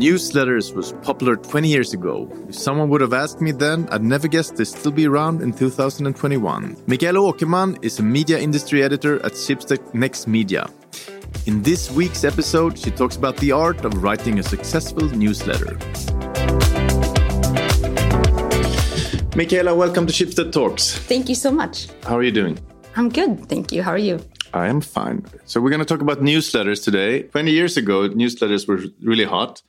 Newsletters was popular 20 years ago. If someone would have asked me then, I'd never guessed they'd still be around in 2021. Michaela Åkerman is a media industry editor at Schibsted Next Media. In this week's episode, she talks about the art of writing a successful newsletter. Michaela, welcome to Schibsted Talks. Thank you so much. How are you doing? I'm good, thank you. How are you? I am fine. So, we're going to talk about newsletters today. 20 years ago, newsletters were really hot.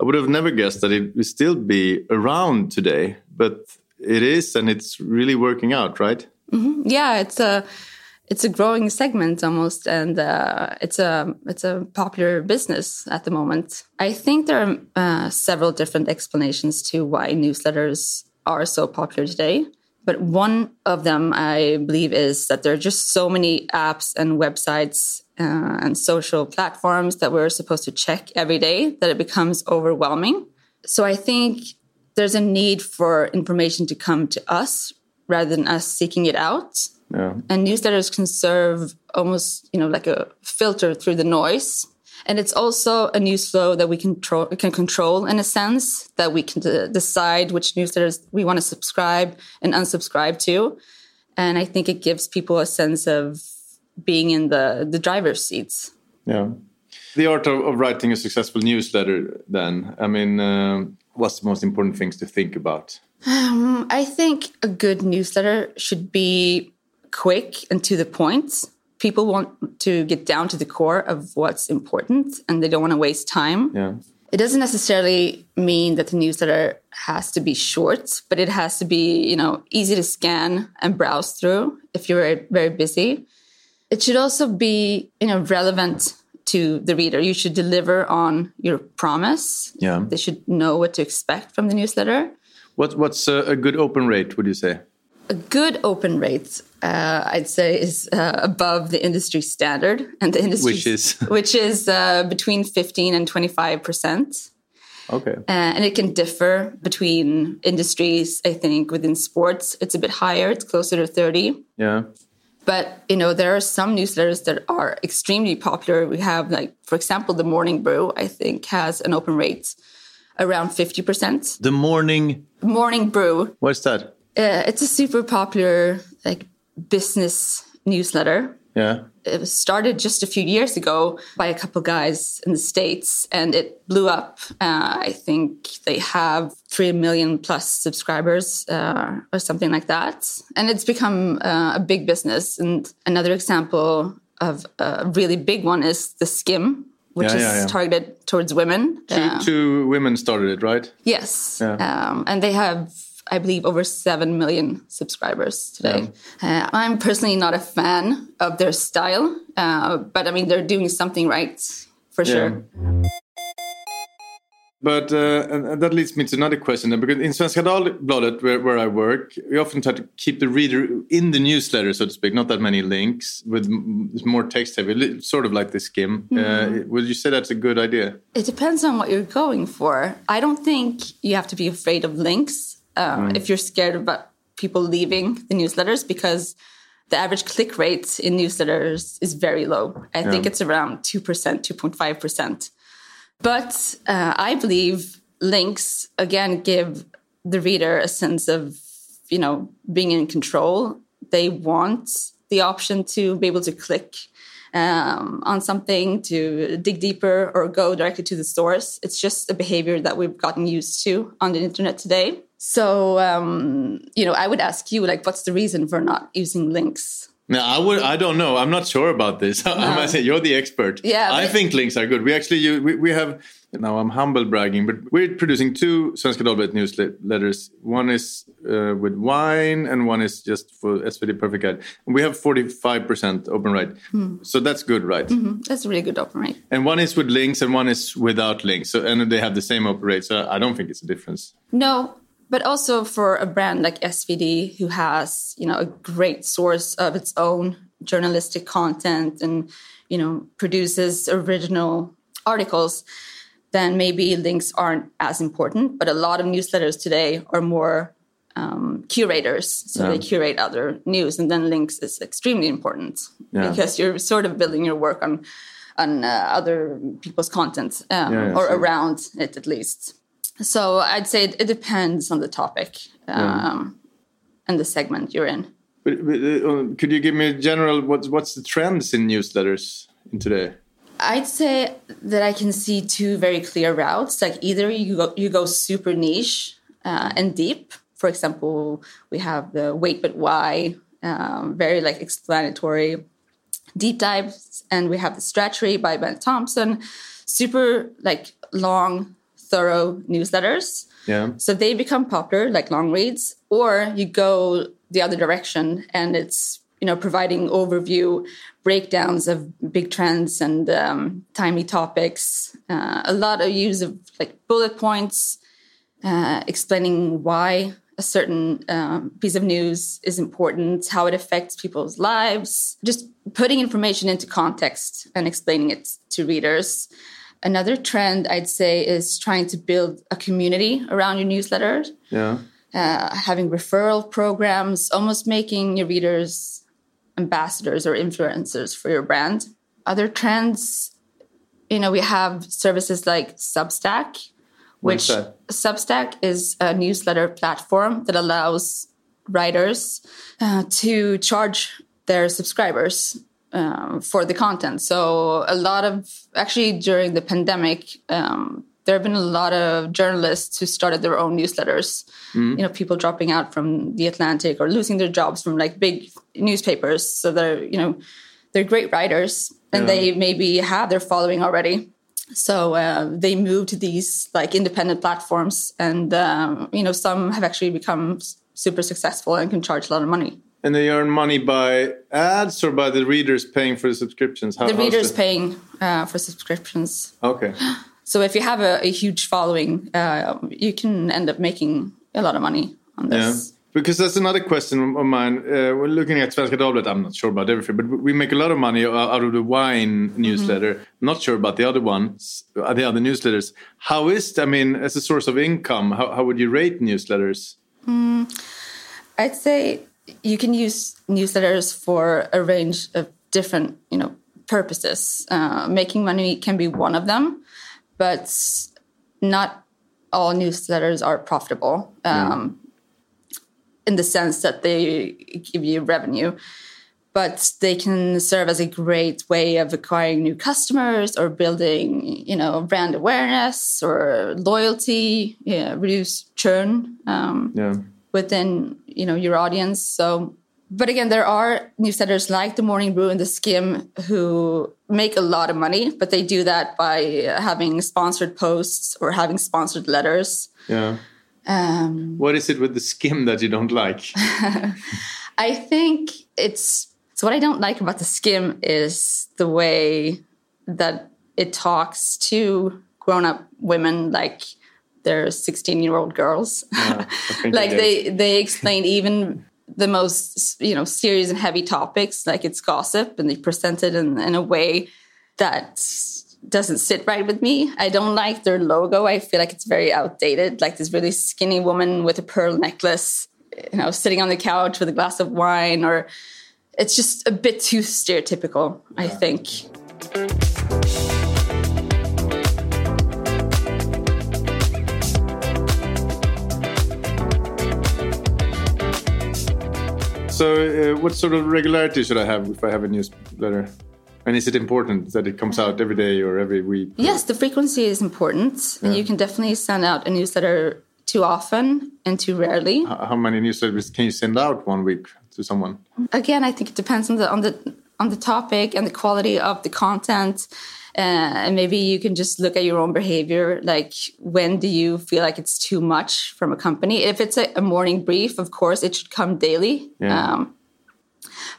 I would have never guessed that it would still be around today, but it is, and it's really working out, right? Mm-hmm. Yeah, it's a it's a growing segment almost, and uh, it's a it's a popular business at the moment. I think there are uh, several different explanations to why newsletters are so popular today. But one of them, I believe, is that there are just so many apps and websites uh, and social platforms that we're supposed to check every day that it becomes overwhelming. So I think there's a need for information to come to us rather than us seeking it out. Yeah. And newsletters can serve almost, you know, like a filter through the noise. And it's also a news flow that we control, can control in a sense that we can decide which newsletters we want to subscribe and unsubscribe to. And I think it gives people a sense of being in the the driver's seats. Yeah, the art of, of writing a successful newsletter. Then, I mean, uh, what's the most important things to think about? Um, I think a good newsletter should be quick and to the point. People want to get down to the core of what's important, and they don't want to waste time. Yeah. It doesn't necessarily mean that the newsletter has to be short, but it has to be, you know, easy to scan and browse through if you're very busy. It should also be, you know, relevant to the reader. You should deliver on your promise. Yeah. They should know what to expect from the newsletter. What, what's a, a good open rate, would you say? A good open rate, uh, I'd say, is uh, above the industry standard, and the industry which is which is uh, between fifteen and twenty five percent. Okay, uh, and it can differ between industries. I think within sports, it's a bit higher; it's closer to thirty. Yeah, but you know, there are some newsletters that are extremely popular. We have like, for example, the Morning Brew. I think has an open rate around fifty percent. The Morning Morning Brew. What's that? Uh, it's a super popular like business newsletter. Yeah. It was started just a few years ago by a couple guys in the States and it blew up. Uh, I think they have 3 million plus subscribers uh, or something like that. And it's become uh, a big business. And another example of a really big one is The Skimm, which yeah, yeah, yeah. is targeted towards women. Two, two, women started it, right? Yes. Um, and they have I believe, over 7 million subscribers today. Yeah. Uh, I'm personally not a fan of their style, uh, but I mean, they're doing something right for yeah. sure. But uh, that leads me to another question because in Svenska Dagbladet, where, where I work, we often try to keep the reader in the newsletter, so to speak. Not that many links, with more text heavy, sort of like the Skimm. Mm -hmm. would you say that's a good idea? It depends on what you're going for. I don't think you have to be afraid of links um, mm. if you're scared about people leaving the newsletters because the average click rate in newsletters is very low. I yeah. think it's around 2%, 2.5%. But uh, I believe links, again, give the reader a sense of, you know, being in control. They want the option to be able to click um, on something to dig deeper or go directly to the source. It's just a behavior that we've gotten used to on the internet today. So, um, you know, I would ask you, like, what's the reason for not using links? No, I would. I don't know. I'm not sure about this. No. I must say, you're the expert. Yeah, I think links are good. We actually, we, we have. Now I'm humble bragging, but we're producing two Svenska Dagbladet newsletters. One is uh, with wine, and one is just for SvD Perfect Guide. And we have 45% open rate, hmm. so that's good, right? Mm -hmm. That's a really good open rate. And one is with links, and one is without links. So and they have the same open rate. So I don't think it's a difference. No, but also for a brand like SvD who has you know a great source of its own journalistic content and you know produces original articles then maybe links aren't as important but a lot of newsletters today are more um, curators so yeah. they curate other news and then links is extremely important yeah. because you're sort of building your work on on uh, other people's content um, Yeah, or sure. around it at least. So I'd say it, it depends on the topic um, and the segment you're in. But, but, uh, could you give me a general what's what's the trends in newsletters in today? I'd say that I can see two very clear routes. Like either you go, you go super niche uh, and deep. For example, we have the Wait But Why, um, very like explanatory deep dives, and we have the Stratechery by Ben Thompson, super like long, thorough newsletters. Yeah. So they become popular, like long reads, or you go the other direction and it's you know providing overview breakdowns of big trends and um, timely topics. Uh, a lot of use of like bullet points, uh, explaining why a certain um, piece of news is important, how it affects people's lives, just putting information into context and explaining it to readers. Another trend I'd say is trying to build a community around your newsletter, Yeah. uh, having referral programs, almost making your readers ambassadors or influencers for your brand. Other trends, you know, we have services like Substack, which? Substack is a newsletter platform that allows writers uh, to charge their subscribers um, for the content. So a lot of actually during the pandemic, um, there have been a lot of journalists who started their own newsletters. You know, people dropping out from the Atlantic or losing their jobs from like big newspapers. So they're you know they're great writers and Yeah. they maybe have their following already. So uh, they moved to these like independent platforms, and um, you know some have actually become super successful and can charge a lot of money. And they earn money by ads or by the readers paying for the subscriptions? How, The readers paying uh, for subscriptions. Okay. So if you have a, a huge following, uh, you can end up making a lot of money on this. Yeah. Because that's another question of mine. Uh, we're looking at Svenska Dagbladet. I'm not sure about everything, but we make a lot of money out of the wine newsletter. Not sure about the other ones, uh, the other newsletters. How is, I mean, as a source of income, how, how would you rate newsletters? I'd say you can use newsletters for a range of different, you know, purposes. Uh, making money can be one of them, but not all newsletters are profitable um, in the sense that they give you revenue. But they can serve as a great way of acquiring new customers or building, you know, brand awareness or loyalty, yeah, reduce churn. Um, Yeah. Within you know your audience so but again there are newsletters like the morning brew and the Skimm who make a lot of money but they do that by having sponsored posts or having sponsored letters Yeah. um, What is it with the Skimm that you don't like? i think it's so what i don't like about the Skimm is the way that it talks to grown-up women like they're 16 year old girls think like they they explain even the most you know serious and heavy topics like it's gossip and they present it in, in a way that doesn't sit right with me. I don't like their logo. I feel like it's very outdated like this really skinny woman with a pearl necklace you know sitting on the couch with a glass of wine or it's just a bit too stereotypical i think So, uh, what sort of regularity should I have if I have a newsletter? And is it important that it comes out every day or every week? Yes, the frequency is important. And you can definitely send out a newsletter too often and too rarely. How many newsletters can you send out one week to someone? Again, I think it depends on the on the on the topic and the quality of the content. Uh, and maybe you can just look at your own behavior. Like, when do you feel like it's too much from a company? If it's a, a morning brief, of course, it should come daily. Yeah. Um,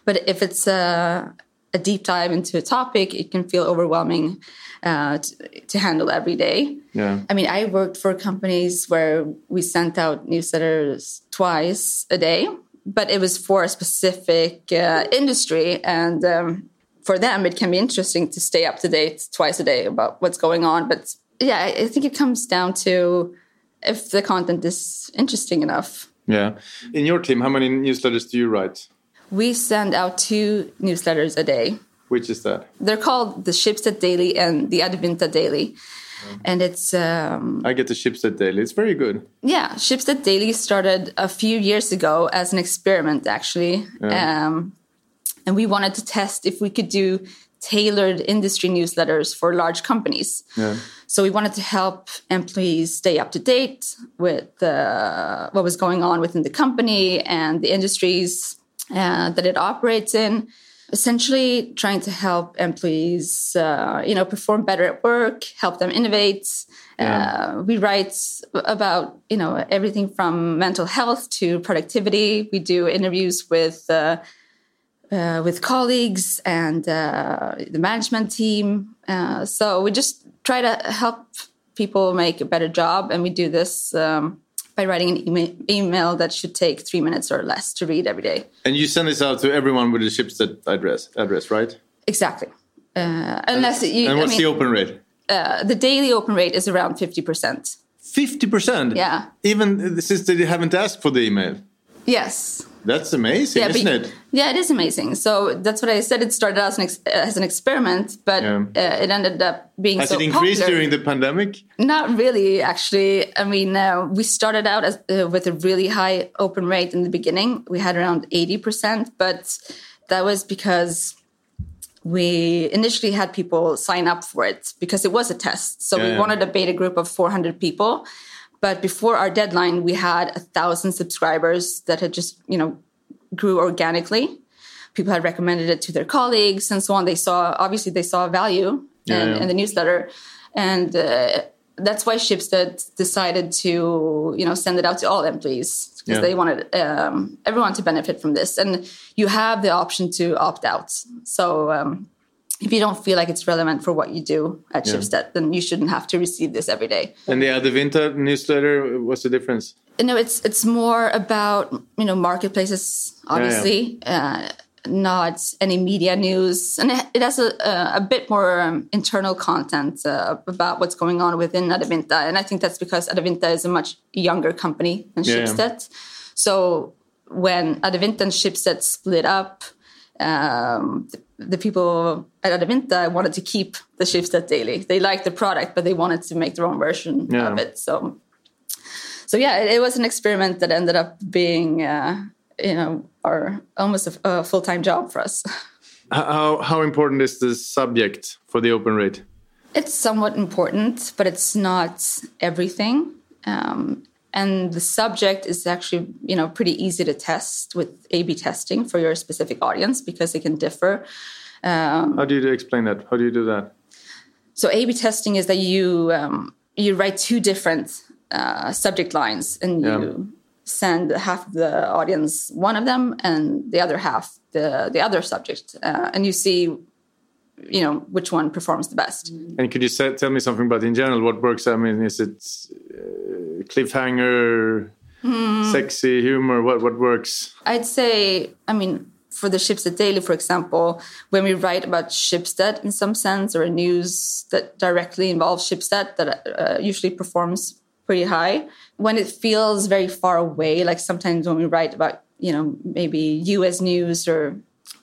but if it's a, a deep dive into a topic, it can feel overwhelming uh, to, to handle every day. Yeah. I mean, I worked for companies where we sent out newsletters twice a day, but it was for a specific uh, industry. And um, for them, it can be interesting to stay up to date twice a day about what's going on. But yeah, I think it comes down to if the content is interesting enough. Yeah. In your team, how many newsletters do you write? We send out two newsletters a day. Which is that? They're called the Schibsted Daily and the Adevinta Daily. And it's um, I get the Schibsted Daily. It's very good. yeah, Schibsted Daily started a few years ago as an experiment, actually, um, and we wanted to test if we could do tailored industry newsletters for large companies. Yeah. So we wanted to help employees stay up to date with uh, what was going on within the company and the industries uh, that it operates in. Essentially, trying to help employees, uh, you know, perform better at work, help them innovate. Uh, we write about, you know, everything from mental health to productivity. We do interviews with uh, uh, with colleagues and uh, the management team. Uh, so we just try to help people make a better job, and we do this um, by writing an email, email that should take three minutes or less to read every day. And you send this out to everyone with the Schibsted address, address, right? Exactly. Uh, unless you, and I what's mean, the open rate? uh, the daily open rate is around fifty percent. Fifty percent. Yeah. Even since they haven't asked for the email. Yes. That's amazing, but- isn't it? Yeah, it is amazing. So that's what I said. It started as an ex- as an experiment, but Yeah. uh, it ended up being Has so it increased popular. during the pandemic? Not really, actually. I mean, uh, we started out as, uh, with a really high open rate in the beginning. We had around 80%, but that was because we initially had people sign up for it because it was a test. So Yeah, we wanted a beta group of 400 people. But before our deadline, we had a thousand subscribers that had just, you know, grew organically. People had recommended it to their colleagues and so on. They saw, obviously, they saw value Yeah, in, yeah. in the newsletter. And uh, that's why Schibsted decided to, you know, send it out to all employees because Yeah. they wanted um, everyone to benefit from this. And you have the option to opt out. So um, if you don't feel like it's relevant for what you do at Yeah. Then you shouldn't have to receive this every day. And the Adevinta newsletter, what's the difference? No, it's it's more about you know marketplaces, obviously, Uh, not any media news, and it, it has a, a, a bit more um, internal content uh, about what's going on within Adevinta, and I think that's because Adevinta is a much younger company than Yeah. Schibsted. So when Adevinta and Schibsted split up, um, the, the people at Adevinta wanted to keep the Schibsted Daily. They liked the product, but they wanted to make their own version Yeah. of it. So so yeah, it, it was an experiment that ended up being, uh, you know, our almost a, a full time job for us. How, how important is this subject for the open rate? It's somewhat important, but it's not everything. Um, and the subject is actually, you know, pretty easy to test with A/B testing for your specific audience because it can differ. How do you explain that? How do you do that? So A/B testing is that you um, you write two different uh, subject lines and Yeah. you send half of the audience one of them and the other half the the other subject, uh, and you see, you know, which one performs the best. And could you say, tell me something about in general what works? I mean, is it uh, cliffhanger, sexy humor? What what works? I'd say, I mean, for the Schibsted Daily, for example, when we write about Schibsted in some sense or a news that directly involves Schibsted, that uh, usually performs pretty high. When it feels very far away, like sometimes when we write about, you know, maybe U.S. news or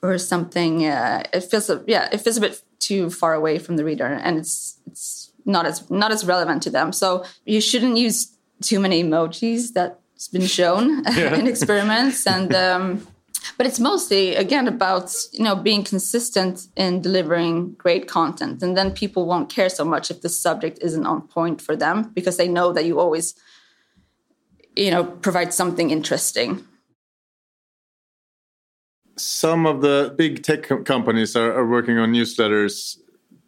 or something, uh, it feels, a- yeah, it feels a bit too far away from the reader, and it's it's not as not as relevant to them. So you shouldn't use too many emojis. That's been shown in experiments, and um, but it's mostly again about you know being consistent in delivering great content, and then people won't care so much if the subject isn't on point for them because they know that you always you know provide something interesting. Some of the big tech companies are, are working on newsletters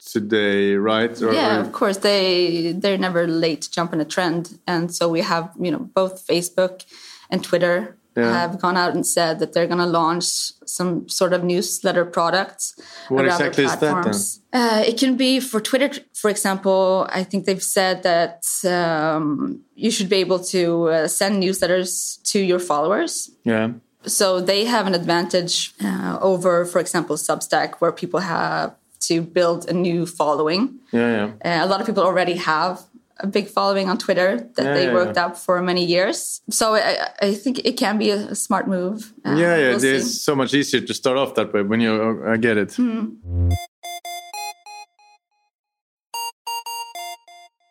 today, right? Or, yeah, or- of course they they're never late to jump on a trend, and so we have you know both Facebook and Twitter Yeah. have gone out and said that they're going to launch some sort of newsletter products. What exactly is that then? Uh, it can be for Twitter, for example. I think they've said that um, you should be able to uh, send newsletters to your followers yeah. so they have an advantage uh, over, for example, Substack, where people have to build a new following. Yeah, yeah. Uh, a lot of people already have a big following on Twitter that Yeah, they yeah, worked yeah. up for many years. So I, I think it can be a smart move. Uh, yeah, yeah. we'll see. it's so much easier to start off that way when you. I get it. Hmm.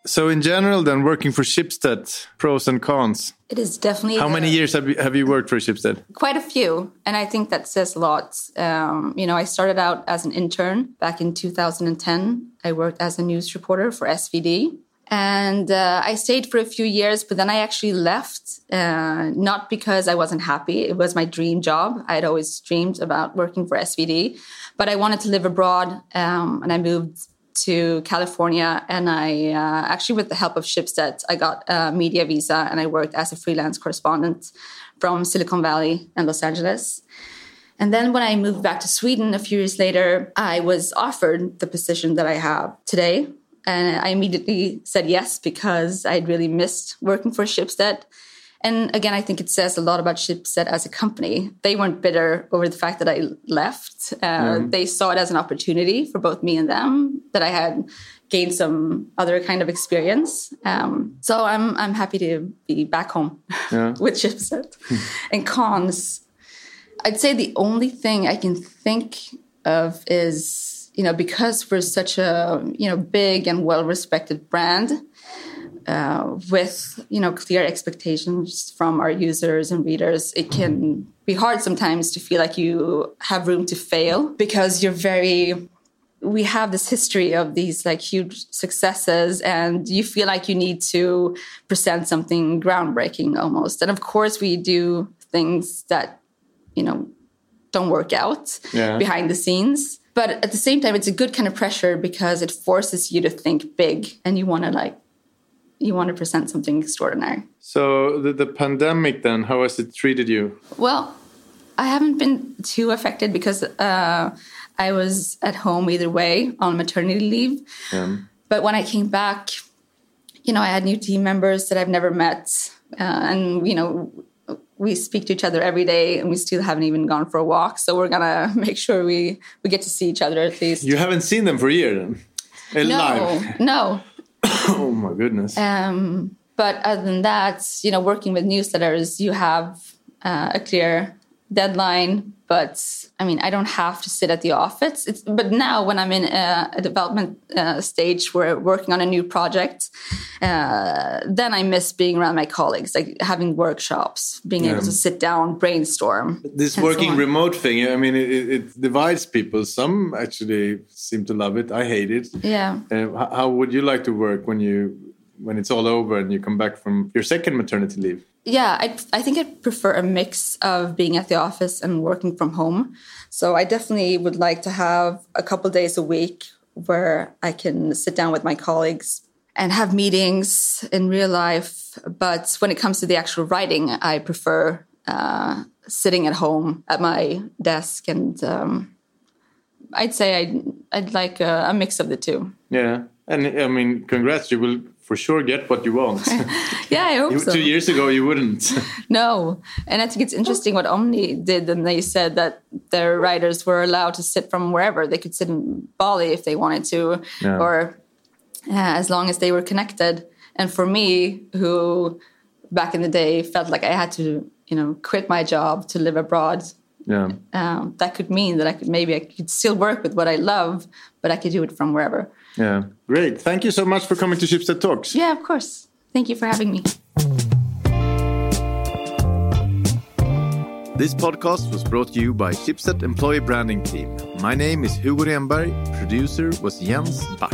So in general, then working for Schibsted, pros and cons. It is definitely How a- many years have you, have you worked for Schibsted? quite a few and i think that says a lot. Um, you know i started out as an intern back in 2010 i worked as a news reporter for svd and uh, i stayed for a few years but then i actually left uh, not because i wasn't happy. It was my dream job. I had always dreamed about working for svd but i wanted to live abroad um, and i moved to California, and I uh, actually, with the help of Schibsted, I got a media visa, and I worked as a freelance correspondent from Silicon Valley and Los Angeles. And then when I moved back to Sweden a few years later, I was offered the position that I have today. And I immediately said yes because I'd really missed working for Schibsted. And again, I think it says a lot about Schibsted as a company. They weren't bitter over the fact that I left. Uh, They saw it as an opportunity for both me and them that I had gained some other kind of experience. Um, so I'm I'm happy to be back home Yeah. with Schibsted. and cons, I'd say the only thing I can think of is you know because we're such a you know big and well respected brand uh, with you know clear expectations from our users and readers it can be hard sometimes to feel like you have room to fail because you're very we have this history of these like huge successes and you feel like you need to present something groundbreaking almost. And of course we do things that you know don't work out Yeah. behind the scenes. But at the same time it's a good kind of pressure because it forces you to think big and you want to like you want to present something extraordinary. So the, the pandemic, then, how has it treated you? well i haven't been too affected because uh, i was at home either way on maternity leave. Um, but when i came back you know i had new team members that i've never met uh, and you know we speak to each other every day and we still haven't even gone for a walk. So we're gonna make sure we we get to see each other at least. You haven't seen them for a year, then? No no Oh my goodness. Um, but other than that, you know, working with newsletters, you have uh, a clear deadline. But I mean, I don't have to sit at the office. It's, but now, when I'm in a, a development uh, stage, where working on a new project, uh, then I miss being around my colleagues, like having workshops, being able to sit down, brainstorm. this and so working remote thing, I mean, it, it, it divides people. Some actually seem to love it. I hate it. Yeah. Uh, how would you like to work when you when it's all over and you come back from your second maternity leave? Yeah, I, I think I'd prefer a mix of being at the office and working from home. So I definitely would like to have a couple days a week where I can sit down with my colleagues and have meetings in real life. But when it comes to the actual writing, I prefer uh, sitting at home at my desk. And um, I'd say I'd, I'd like a, a mix of the two. Yeah, and I mean, congrats! You will for sure get what you want. Yeah, I hope You- so. Two years ago, you wouldn't. No. And I think it's interesting what Omni did. And they said that their writers were allowed to sit from wherever. They could sit in Bali if they wanted to, Yeah. or uh, as long as they were connected. And for me, who back in the day felt like I had to, you know, quit my job to live abroad, yeah. um, that could mean that I could maybe I could still work with what I love, but I could do it from wherever. Yeah. Great. Thank you so much for coming to Schibsted Talks. Yeah, of course. Thank you for having me. This podcast was brought to you by Schibsted Employee Branding Team. My name is Hugo Renberg. Producer was Jens Back.